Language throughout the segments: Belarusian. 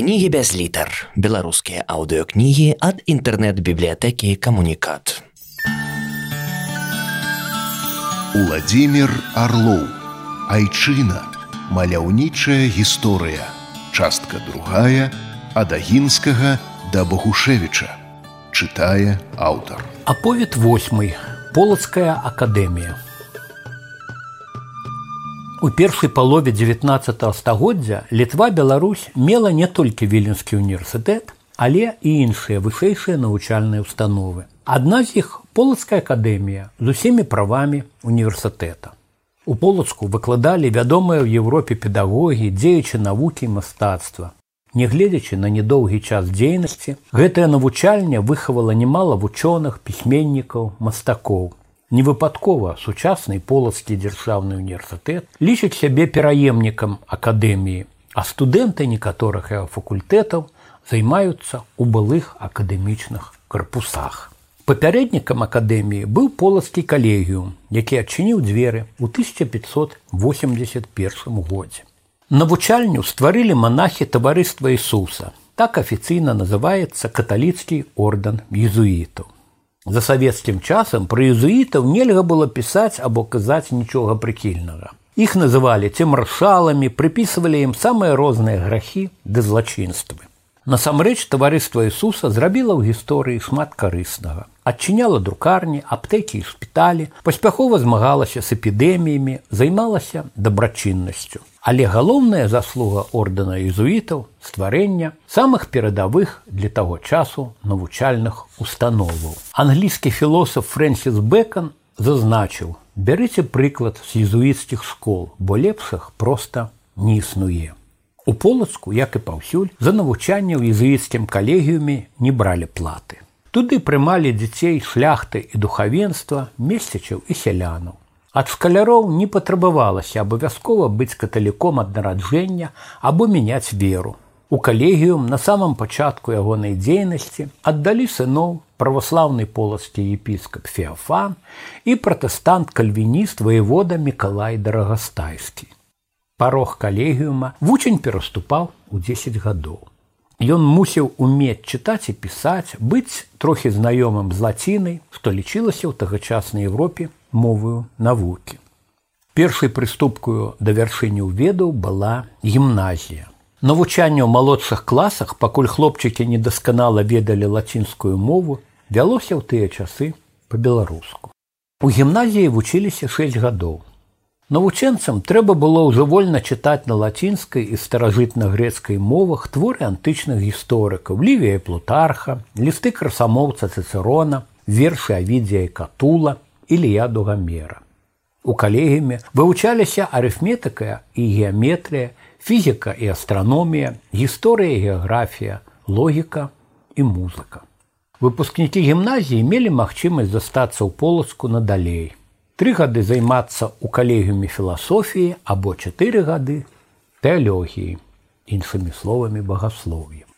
кнігі без літар беларускія аўдыокнігі ад інтэрнэт-бібліятэкі камунікат. Уладзімир Арлоў. Айчына. Маляўнічая гісторыя. Частка другая ад агінскага да Багушевіча чытае аўтар. Аповед восьмы. Полацкая акадэмія У першай палове 19 стагоддзя літва Беларусь мела не толькі віленскі універсітэт, але і іншыя вышэйшыя навучальныя установы. Адна з іх полацкая акадэмія з усімі правамі універсітэта. У полацку выкладалі вядомыя ў Еўропе педагогі, дзеючы навукі і мастацтва. Нягледзячы на недоўгі час дзейнасці, гэтае навучальня выхавала немала вучоных, пісьменнікаў, мастакоў. Невыпадкова сучасны полацкі дзяржаўны універсітэт лічыць сябе пераемнікам акадэміі, а студэнты некаторых яго факультэтаў займаюцца ў былых акадэмічных карпусах. Папярэднікам акадэміі быў полацкі калегіум, які адчыніў дзверы ў 1581 годзе. Навучальню стварылі манахі таварыства Ісуса. Так афіцыйна называецца каталіцкі ордан езуітаў. За савецкім часам пры езуітаў нельга было пісаць або казаць нічога прыкільнага. Іх называлі ці маршаламі, прыпісвалі ім самыя розныя грахі ды злачынствы. Насамрэч таварыства Ісуса зрабіла ў гісторыі шмат карыснага. Адчыняла друкарні, аптэкі і шпіталі, паспяхова змагалася з эпідэміямі, займалася дабрачыннасцю. Але галоўная заслуга ордэна езуітаў стварэння самых перадавых для таго часу навучальных установаў. Англійскі філосаф Фрэнсіс Бэкон зазначыў: бярыце прыклад з езуіцкіх школ, бо лепшых проста не існуе. У полацку, як і паўсюль, за навучанне ў езуіцкім калегіуме не бралі платы. Туды прымалі дзяцей шляхты і духавенства, месцічаў і сялянаў. Ад шкаляроў не патрабавалася абавязкова быць каталіком ад нараджэння або мяняць веру. У калегіум на самом пачатку ягонай дзейнасці аддалі сыноў праваслаўны полацкі епіскап Феафан і пратэстант кальвініст воевода Миколай дарагастайскі парог калегіума вучень пераступаў у 10 гадоў. Ён мусіў умець чытаць і пісаць, быць трохі знаёмым з лацінай, што лічылася ў тагачаснай Еўропе моваю навукі. Першай прыступкаю да вяршыню ведаў была гімназія. Навучанне ў малодшых класах, пакуль хлопчыкі недасканала ведалі лацінскую мову, вялося ў тыя часы па-беларуску. У гімназіі вучыліся 6 гадоў. Навучэнцам трэба было ўжо вольна чытаць на лацінскай і старажытна-грецкай мовах творы антычных гісторыкаў, лівія плутарха, лісты красамоўца цыцерона, вершы авідзія і катула і ліяду гамера. У калегіме вывучаліся арыфметыка і геаметрыя, фізіка і астраномія, гісторыя і геаграфія, логіка і музыка. Выпускнікі гімназіі мелі магчымасць застацца ў полацку надалей тры гады займацца ў калегіуме філасофіі або чатыры гады тэалогіі іншымі словамі багаслов'я.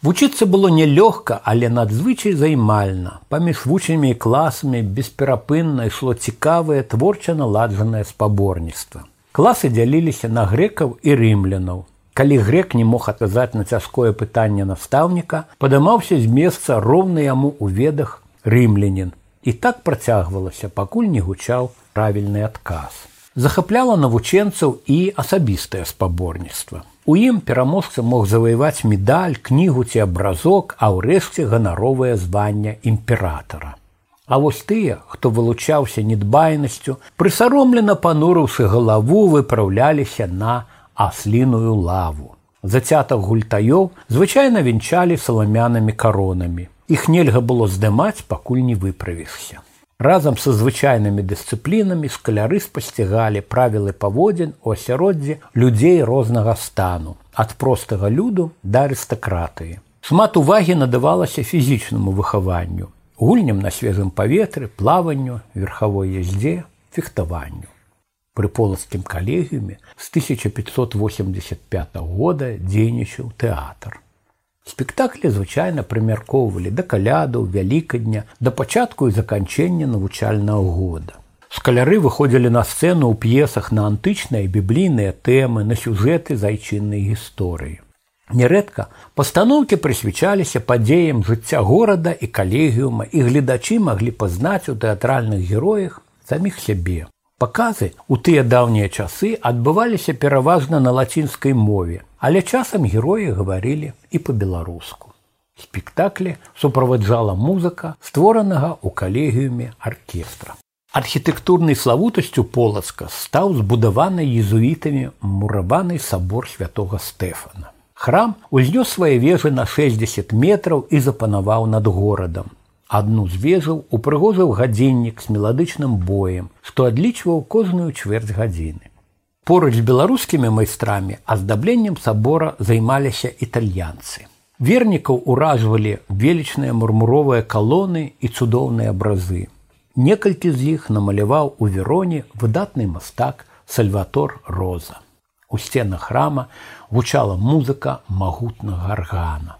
Вучыцца было нялёгка, але надзвычай займальна. Паміж вучнямі і класамі бесперапынна ішло цікавае творча наладжанае спаборніцтва. Класы дзяліліся на грэкаў і рымлянаў. Калі грек не мог аказаць на цяжкое пытанне настаўніка, падымаўся з месца роўны яму ў ведах рымлянін, І так працягвалася, пакуль не гучаў правільны адказ. Захапляла навучэнцаў і асабістае спаборніцтва. У ім пераможца мог заваяваць медаль, кнігу ці абразок, а ўрэшце ганаровае звання імператара. А вось тыя, хто вылучаўся недбайнасцю, прысаромлена панурыўшы галаву, выпраўляліся на асліную лаву. Зацятак гультаёў звычайна вінчалі саламянымі каронамі. Іх нельга было здымаць, пакуль не выправішся. Разам са звычайнымі дысцыплінамі скаляры спасцігалі правілы паводзін у асяроддзе людзей рознага стану, ад простага люду да арыстакратыі. Шмат увагі надавалася фізічнаму выхаванню, гульням на свежым паветры, плаванню, верхавой яздзе, фехтаванню. Пры полацкім калегіуме з 1585 года дзейнічаў тэатр. Спектаклі звычайна прымяркоўвалі да калядаў, вялікадня, да пачатку і заканчэння навучальнага года. Скаляры выходзілі на сцэну ў п'есах на антычныя біблійныя тэмы, на сюжэты зайчыннай гісторыі. Нярэдка пастаноўкі прысвячаліся падзеям жыцця горада і калегіума і гледачы маглі пазнаць у тэатральных героях саміх сябе. Паказы ў тыя даўнія часы адбываліся пераважна на лацінскай мове, але часам героі гаварылі і па-беларуску. Спектаклі суправаджала музыка, створанага ў калегіуме аркестра. Архітэктурнай славутасцю полацка стаў збудаваны езуітамі мурабаны сабор святого Стэфана. Храм узнёс свае вежы на 60 метраў і запанаваў над горадам. Адну з вежаў упрыгожыў гадзіннік з меладычным боем, што адлічваў кожную чвэрць гадзіны. Поруч з беларускімі майстрамі аздабленнем сабора займаліся італьянцы. Вернікаў уражвалі велічныя мурмуровыя калоны і цудоўныя абразы. Некалькі з іх намаляваў у вероне выдатны мастак Сальватор Роза. У сценах храма гучала музыка магутнага аргана.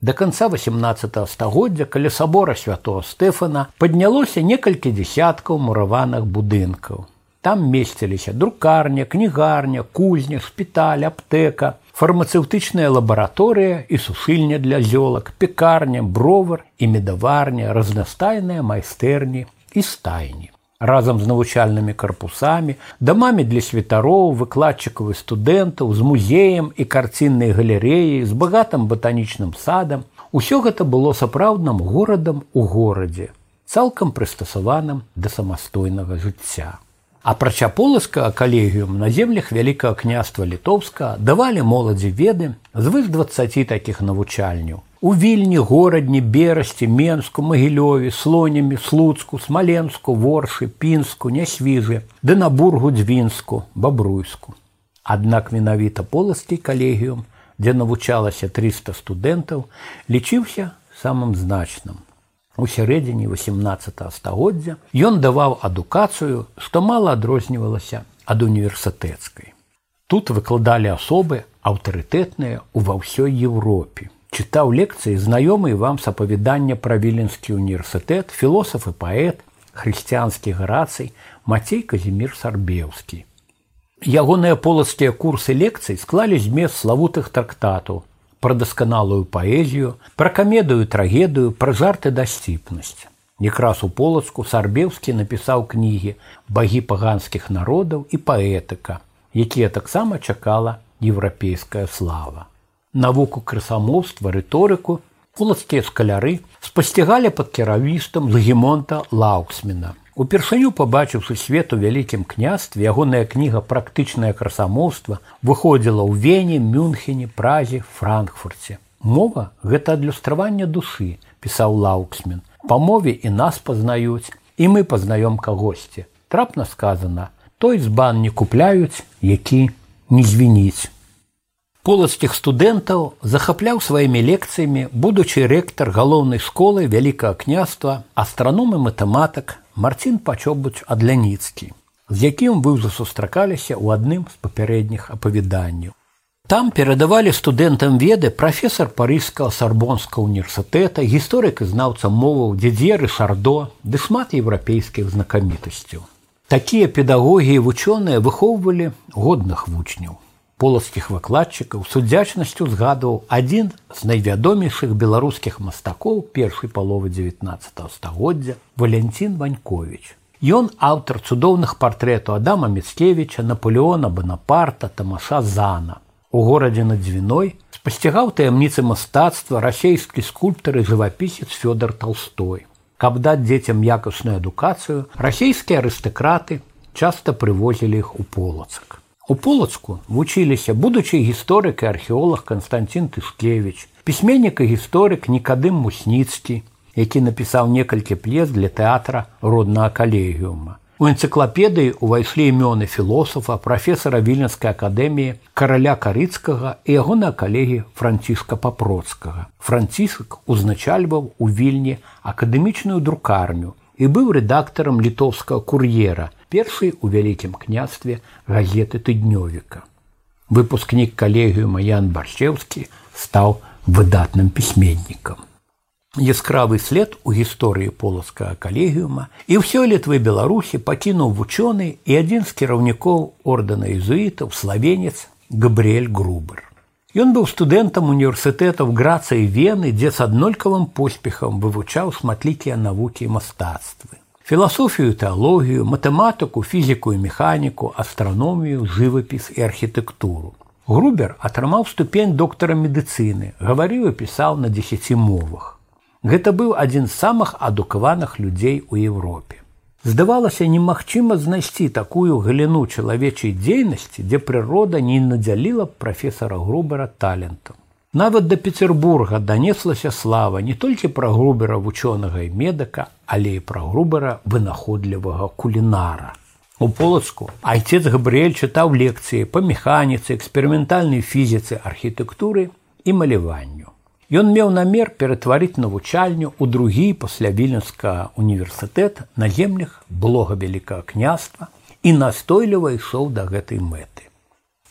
Да канца 18 стагоддзя каля сабора святого Стэфана паднялося некалькі дзясяткаў мураваных будынкаў. Там месціліся друкарня, кнігарня, кузня, шпіталь, аптэка, фармацэўтычная лабараторыя і сушыльня для зёлак, пекарня, бровар і медаварня, разнастайныя майстэрні і стайні разам з навучальнымі карпусамі, дамамі для святароў, выкладчыкаў і студэнтаў, з музеем і карціннай галерэяй, з багатым батанічным садам. Усё гэта было сапраўдным горадам у горадзе, цалкам прыстасаваным да самастойнага жыцця. Апрача поласка калегіум на землях вялікага княства літоўска давалі моладзі веды звыш 20 такіх навучальняў. У вільні горадні берасці менску магілёве слонямі слуцку смаленску воршы пінску нясвіжы ды на бургу дзвінску бабруйску. Аднак менавіта поласкі калегіум дзе навучалася 300 студэнтаў лічыўся самым значным сярэдзіне 18 стагоддзя ён даваў адукацыю што мала адрознівалася ад універсітэцкай. Тут выкладалі асобы аўтарытэтныя ува ўсёй еўропе. Чытаў лекцыі знаёмы вам сапавядання пра віленскі універсітэт філосаф і паэт хрысціянскі гарацый мацей казімир сарбеўскі. Ягоныя полацкія курсы лекцый склалі змест славутых трактатаў пра дасканалую паэзію пра камедыю трагедыю пра жарты дасціпнасць якраз у полацку сарбеўскі напісаў кнігі багі паганскіх народаў і паэтыка якія таксама чакала еўрапейская слава. Навуку красамоўства рыторыку полацкія скаляры спасцігалі пад кіравістам лагемонта лауксмена упершыню пабачыўшы свету вялікім княстве ягоная кніга практычнае красамоўства выходзіла ў вене мюнхене празе франкфурце. Мова гэта адлюстраванне душы пісаў лауксмен па мове і нас пазнаюць і мы пазнаём кагосьці. Трапна сказана той збан не купляюць які не звініць. Полацкіх студэнтаў захапляў сваімі лекцыямі будучы рэктар галоўнай школы вялікага княства астраном і матэматык марцін пачобуць адляніцкі з якім вы ўжо сустракаліся ў адным з папярэдніх апавяданняў. Там перадавалі студэнтам веды прафесор парыжскага сарбонскага універсітэта гісторык і знаўца моваў дзядзеры шардо ды шмат еўрапейскіх знакамітасцяў. Такія педагогі і вучоныя выхоўвалі годных вучняў полацкіх выкладчыкаў судзячнасцю згадваў адзін з найвядомейшых беларускіх мастакоў першай паловы 19 стагоддзя валянцін ванькович Ён аўтар цудоўных партрэтаў адама міцкевіча наполеона банапарта тамаша зана. У горадзе над дзвіной спасцігаў таямніцы мастацтва расейскі скульптар і жывапісец фёдор толстой. Каб даць дзецям якасную адукацыю расійскія арыстакраты часта прывозілі іх у полацак У полацку вучыліся будучы гісторык і археолог Константин Тышкевич, пісьменнік і гісторык Некадым Мусніцкі, які напісаў некалькі п'ес для тэатра роднага калегіума. У энцыклапедыі ўвайшлі імёны філосафа, прафесара віленскай акадэміі караля карыцкага і ягона калегі францішка папроцкага. Францісак узначальваў у вільні акадэмічную друкарню і быў рэдактарам літоўскага кур'ера, першы у вялікім княстве газеты тыднёвіка. Выпускнік калегію Маян Баршеўскі стаў выдатным пісьменнікам. Яскравы след у гісторыі полацкага калегіума і ўсё літвы беларусі пакінуў вучоны і адзін з кіраўнікоў ордана езуітаў славенец Габрыэль Грубер. Ён быў студэнтам універсітэтаў Граца і Вены, дзе з аднолькавым поспехам вывучаў шматлікія навукі і мастацтвы. Філасофію, тэалогію, матэматыку, фізіку і механіку, астраномію, жывапіс і архітэктуру. Грубер атрымаў ступень доктара медыцыны, гаварыў і пісаў на дзесяці мовах. Гэта быў адзін з самых адукаваных людзей у Еўропе. Здавалася, немагчыма знайсці такую галіну чалавечай дзейнасці, дзе прырода не надзяліла прафесара грубера талентам. Нават да Петербурга данеслася слава не толькі пра грубера вучонага і медака, але і пра грубера вынаходлівага кулінара. У полацку айцец Габрыэль чытаў лекцыі па механіцы, эксперыментальнай фізіцы, архітэктуры і маляванню. Ён меў намер ператварыць навучальню ў другі пасля віленска універсітэт на землях блога вялікага княства і настойліва ішоў да гэтай мэты.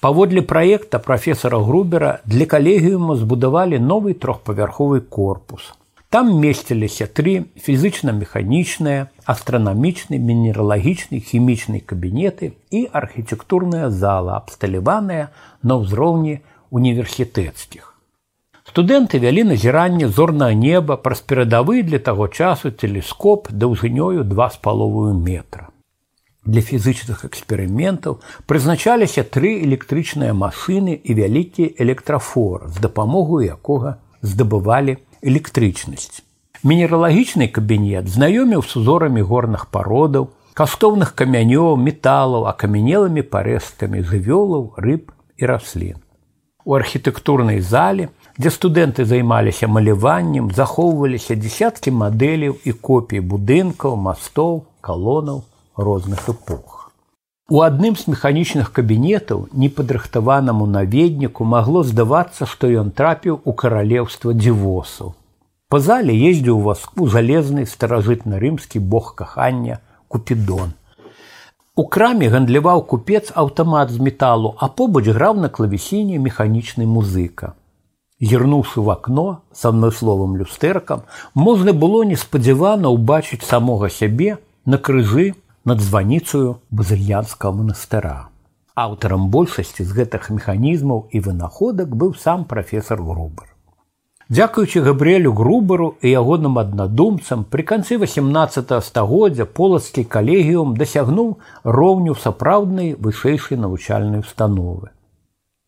Паводле праекта прафесара грубера для калегіума збудавалі новы трохпавярховы корпус. Там месціліся тры фізычна-механічныя, астранамічны, мінералагічны, хімічнай кабінеты і архітэктурная зала, абсталяваная на ўзроўні універсітэцкіх. Студэнты вялі назіранне зорнага неба праз перадавы для таго часу тэлескоп даўжынёю два з паловую метра. Для фізычных эксперыментаў прызначаліся тры электрычныя машыны і вялікі электрафор, з дапамогою якога здабывалі электрычнасць. Мінералагічны кабінет знаёміў з узорамі горных пародаў, каштоўных камянёў, металаў, акамянелымі парэзкамі жывёлаў, рыб і раслін. У архітэктурнай зале дзе студэнты займаліся маляваннем, захоўваліся дзясяткі мадэляў і копій будынкаў, мастоў, калонаў розных эпох. У адным з механічных кабінетаў непадрыхтаванаму наведніку магло здавацца, што ён трапіў у каралеўства дзівосаў. Па зале ездзіў васку залезны старажытна-рымскі бог кахання купідон. У краме гандляваў купец аўтамат з металу, а побач граў на клавесіне механічны музыка. Гірнуўшы в акно с адмысловым люстэркам, можна было неспадзявана ўбачыць самога сябе на крыжы над званіцаю базыльянскага манастыра. Аўтарам большасці з гэтых механізмаў і вынаходак быў сам прафесор Грубар. Дзякуючы габрэлю грубару і ягоным аднадумцам пры канцы 18 стагоддзя полацкі калегіум дасягнуў роўню сапраўднай вышэйшай навучальнай установы.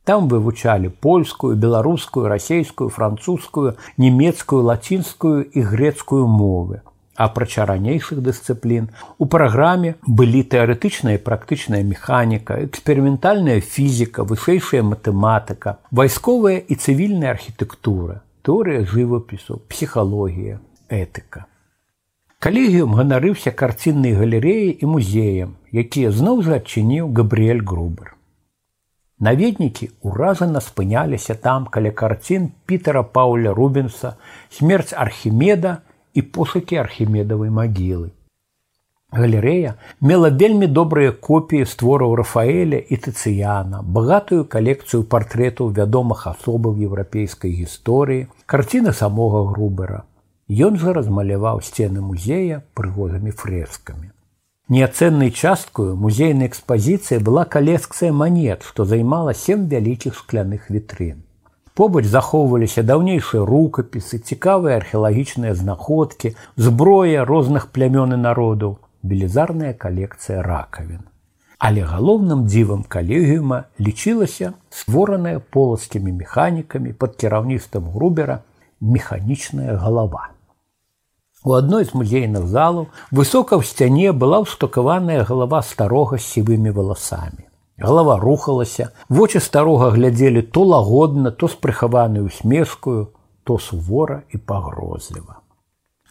Там вывучалі польскую, беларускую, расійскую, французскую, нямецкую, лацінскую і грецкую мовы. Апрача ранейшых дысцыплін у праграме былі тэарэтычная і практычная механіка, эксперыментальная фізіка, вышэйшая матэматыка, вайсковая і цывільная архітэктура, тэорыя жывапісу, псіхалогія, этыка. Калегіум ганарыўся карціннай галерэі і музеям, якія зноў жа адчыніў Габрыэль Грубер. Наведнікі ўражана спыняліся там каля карцін Пітера Паўля Рубенса, смерць архімеда і пошукі архімедавай магілы. Галерэя мела вельмі добрыя копіі створаў Рафаэля і Тыцыяна, багатую калекцыю партрэтаў вядомых асобаў еўрапейскай гісторыі, карціны самога грубера. Ён жа размаляваў сцены музея прыгожымі фрэскамі. Неацэннай часткаю музейнай экспазіцыі была калекцыя манет, што займала сем вялікіх скляных вітрын. Побач захоўваліся даўнейшыя рукапісы, цікавыя археалагічныя знаходкі, зброя розных плямён і народаў, велізарная калекцыя ракавін. Але галоўным дзівам калегіума лічылася створаная полацкімі механікамі пад кіраўніцтвам грубера механічная галава. У адной з музейных залаў высока ў сцяне была ўстакаваная галава старога з сівымі валасамі. Галава рухалася, вочы старога глядзелі то лагодна, то з прыхаванай усмешкую, то сувора і пагрозліва.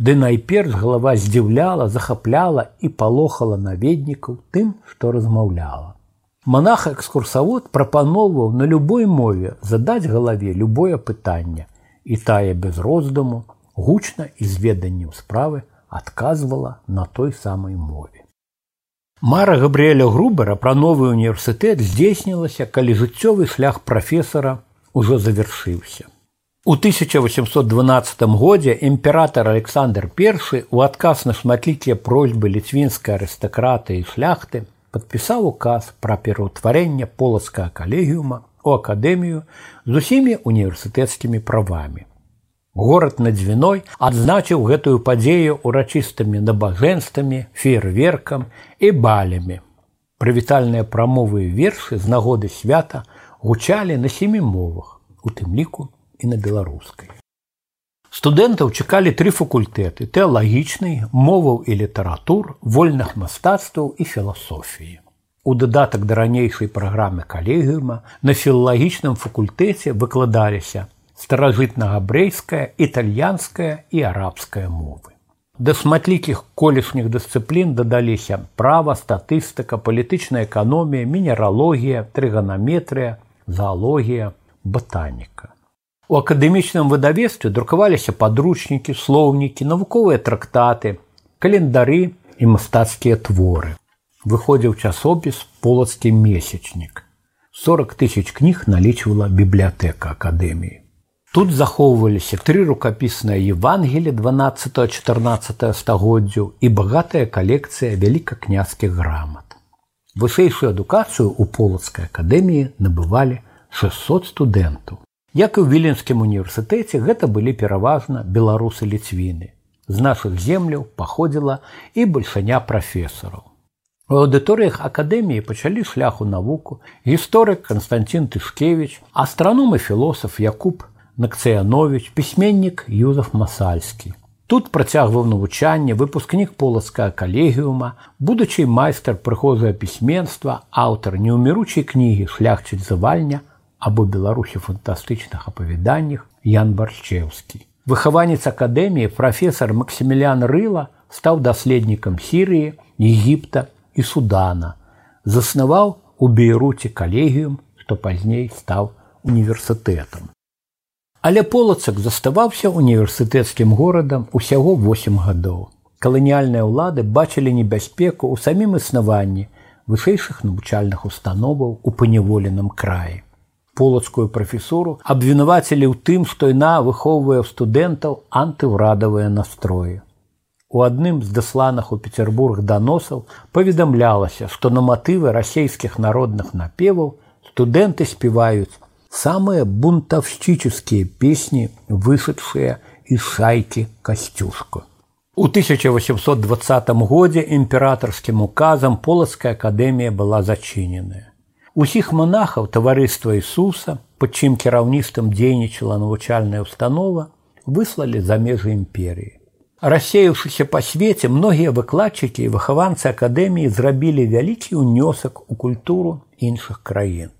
Ды найперш галава здзіўляла, захапляла і палохала наведнікаў тым, што размаўляла. Манах экскурсавод прапаноўваў на любой мове задаць галаве любое пытанне і тая без роздуму гучна і з веданнем справы адказвала на той самай мове. Мара Габрыэля Грубера пра новы універсітэт здзейснілася, калі жыццёвы шлях прафесара ўжо завяршыўся. У 1812 годзе імператор Александр I у адказ на шматлікія просьбы ліцвінскай арыстакраты і шляхты падпісаў указ пра пераўтварэнне полацкага калегіума у акадэмію з усімі універсітэцкімі правамі. Горад над дзвіной адзначыў гэтую падзею урачыстымі набажэнствамі, фейерверкам і балямі. Прывітальныя прамовы вершы з нагоды свята гучалі на сямі мовах, у тым ліку і на беларускай. Студэнтаў чакалі тры факультэты тэалагічнай, моваў і літаратур, вольных мастацтваў і філасофіі. У дадатак да ранейшай праграмы калегіума на філалагічным факультэце выкладаліся старажытна-габрэйская, італьянская і арабская мовы. Да шматлікіх колішніх дысцыплін дадаліся права, статыстыка, палітычная эканомія, мінералогія, трыганаметрыя, заалогія, батаніка. У акадэмічным выдавестве друкаваліся падручнікі, слоўнікі, навуковыя трактаты, календары і мастацкія творы. Выходзіў часопіс полацкі месячнік. 40 тысяч кніг налічвала бібліятэка акадэміі. Тут захоўваліся тры рукапісныя Евангелі 12-14 стагоддзяў і багатая калекцыя вялікакняцкіх грамат. Вышэйшую адукацыю ў полацкай акадэміі набывалі 600 студэнтаў. Як і ў віленскім універсітэце гэта былі пераважна беларусы ліцвіны. З нашых земляў паходзіла і бальшаня прафесараў. У аўдыторыях акадэміі пачалі шляху навуку гісторык Канстантин Тышкевич, астраном і філосаф Якуб Накцыянович, пісьменнік Юзаф Масальскі. Тут працягваў навучанне выпускнік полацкая калегіума, будучы майстар прыхозае пісьменства, аўтар неўміручай кнігі шляхчыць завальня або беларусі фантастычных апавяданнях Ян Баршчеўскі. Выхаванец акадэміі прафесор Максімілян Рыла стаў даследнікам Сірыі, Егіпта і Судана. Заснаваў у Бейруце калегіум, што пазней стаў універсітэтам. Але полацак заставаўся універсітэцкім горадам усяго 8 гадоў. Каланіяльныя ўлады бачылі небяспеку ў самім існаванні вышэйшых навучальных установаў у паняволеным краі. Полацкую прафесуру абвінавацілі ў тым, што яна выхоўвае студэнтаў антыўрадавыя настроі. У адным з дасланах у Петербург даносаў паведамлялася, што на матывы расійскіх народных напеваў студэнты спяваюць самые бунтовщические песни, вышедшие из шайки Костюшку. У 1820 годзе імператорскім указам полацкая акадэмія была зачыненая. Усіх манахаў таварыства Ісуса, пад чым кіраўніцтвам дзейнічала навучальная установа, выслалі за межы імперіі. Рассеяўшыся па свеце, многія выкладчыкі і выхаванцы акадэміі зрабілі вялікі ўнёсак у культуру іншых краін.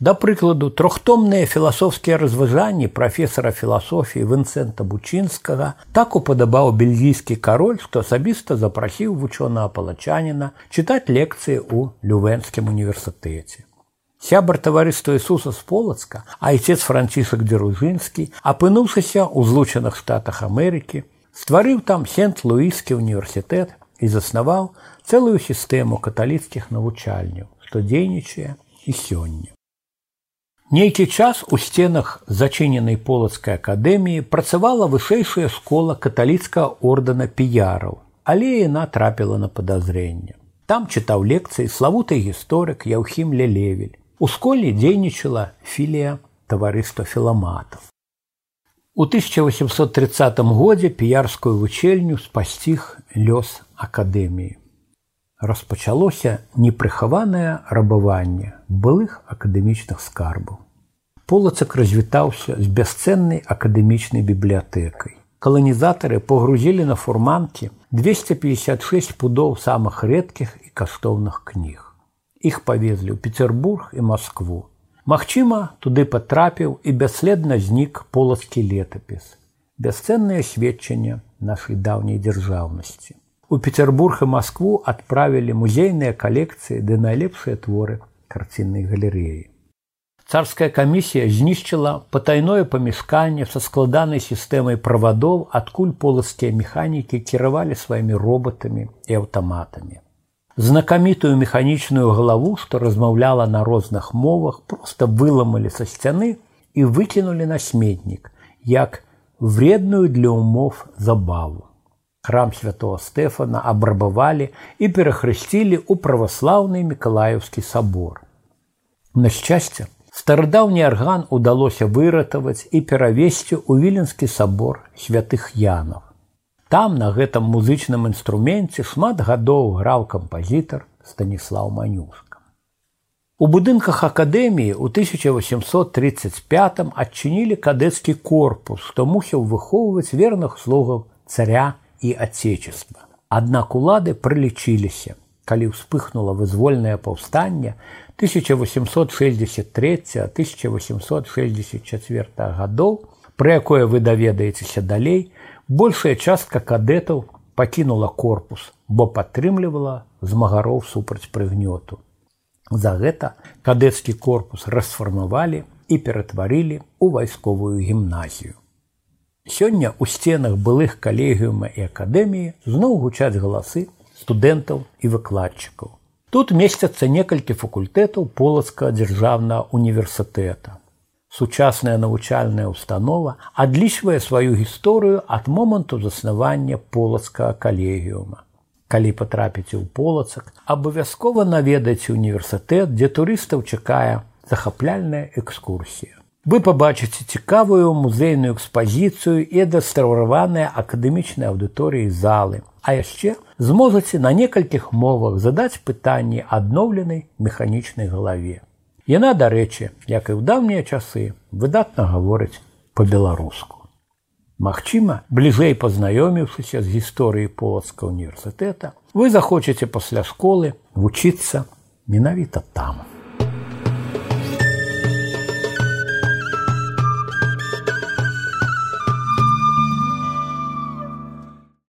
Да прыкладу, трохтомныя філасофскія разважанні прафесара філасофіі Вінцэнта Бучынскага так упадабаў бельгійскі кароль, што асабіста запрасіў вучонага палачаніна чытаць лекцыі ў Лювенскім універсітэце. Сябар таварыства Ісуса з полацка, айцец францішак Дзеружынскі, апынуўшыся ў злучаных штатах Амерыкі, стварыў там сент-луіскі універсітэт і заснаваў цэлую сістэму каталіцкіх навучальняў, што дзейнічае і сёння. Нейкі час у сценах зачыненай полацкай акадэміі працавала вышэйшая школа каталіцкага ордана піяраў, але яна трапіла на падазрэнне. Там чытаў лекцыі славуты гісторык Яўхім Лелевель. У школе дзейнічала філія таварыства філаматаў. У 1830 годзе піярскую вучэльню спасціг лёс акадэміі. Распачалося непрыхаванае рабаванне былых акадэмічных скарбаў. Полацак развітаўся з бясцэннай акадэмічнай бібліятэкай. Каланізатары погрузілі на фурманкі 256 пудоў самых рэдкіх і каштоўных кніг. Іх павезлі ў Петербург і Маскву. Магчыма, туды патрапіў і бясследна знік полацкі летапіс. Бясцэннае сведчанне нашай даўняй дзяржаўнасці. У Петербург і Маскву адправілі музейныя калекцыі ды найлепшыя творы карціннай галерэі. Царская камісія знішчыла патайное памяшканне са складанай сістэмай правадоў, адкуль полацкія механікі кіравалі сваімі роботамі і аўтаматамі. Знакамітую механічную галаву, што размаўляла на розных мовах, проста выламалі са сцяны і выкінулі на сметнік, як вредную для умов забаву. Храм святого Стэфана абрабавалі і перахрысцілі ў праваслаўны мікалаеўскі сабор. На шчасце, Старадаўні арган удалося выратаваць і перавесці ў віленскі сабор святых янов. Там на гэтым музычным інструменце шмат гадоў граў кампазітар Станіслав Манюска. У будынках акадэміі ў 1835 адчынілі кадэцкі корпус, хто мусіў выхоўваць верных слугаў царя і отечества. Аднак улады прылічыліся, калі ўспыхнула вызвольнае паўстанне 1863-1864 гадоў, пры якое вы даведаецеся далей, большая частка кадэтаў пакінула корпус, бо падтрымлівала змагароў супраць прыгнёту. За гэта кадэцкі корпус расфармавалі і ператварылі ў вайсковую гімназію. Сёння ў сценах былых калегіума і акадэміі зноў гучаць галасы студэнтаў і выкладчыкаў. Тут месцяцца некалькі факультэтаў полацкага дзяржаўнага універсітэта. Сучасная навучальная установа адлічвае сваю гісторыю ад моманту заснавання полацкага калегіума. Калі патрапіце ў полацак, абавязкова наведаць універсітэт, дзе турыстаў чакае захапляльная экскурсія. Вы пабачыце цікавую музейную экспазіцыю і дастаўраваныя акадэмічнай аўдыторыі залы, а яшчэ зможаце на некалькіх мовах задаць пытанні адноўленай механічнай галаве. Яна, дарэчы, як і ў даўнія часы выдатна гаворыць па-беларуску. Магчыма, бліжэй пазнаёміўшыся з гісторыяй полацка універсітэта, вы захочаце пасля школы вучыцца менавіта там.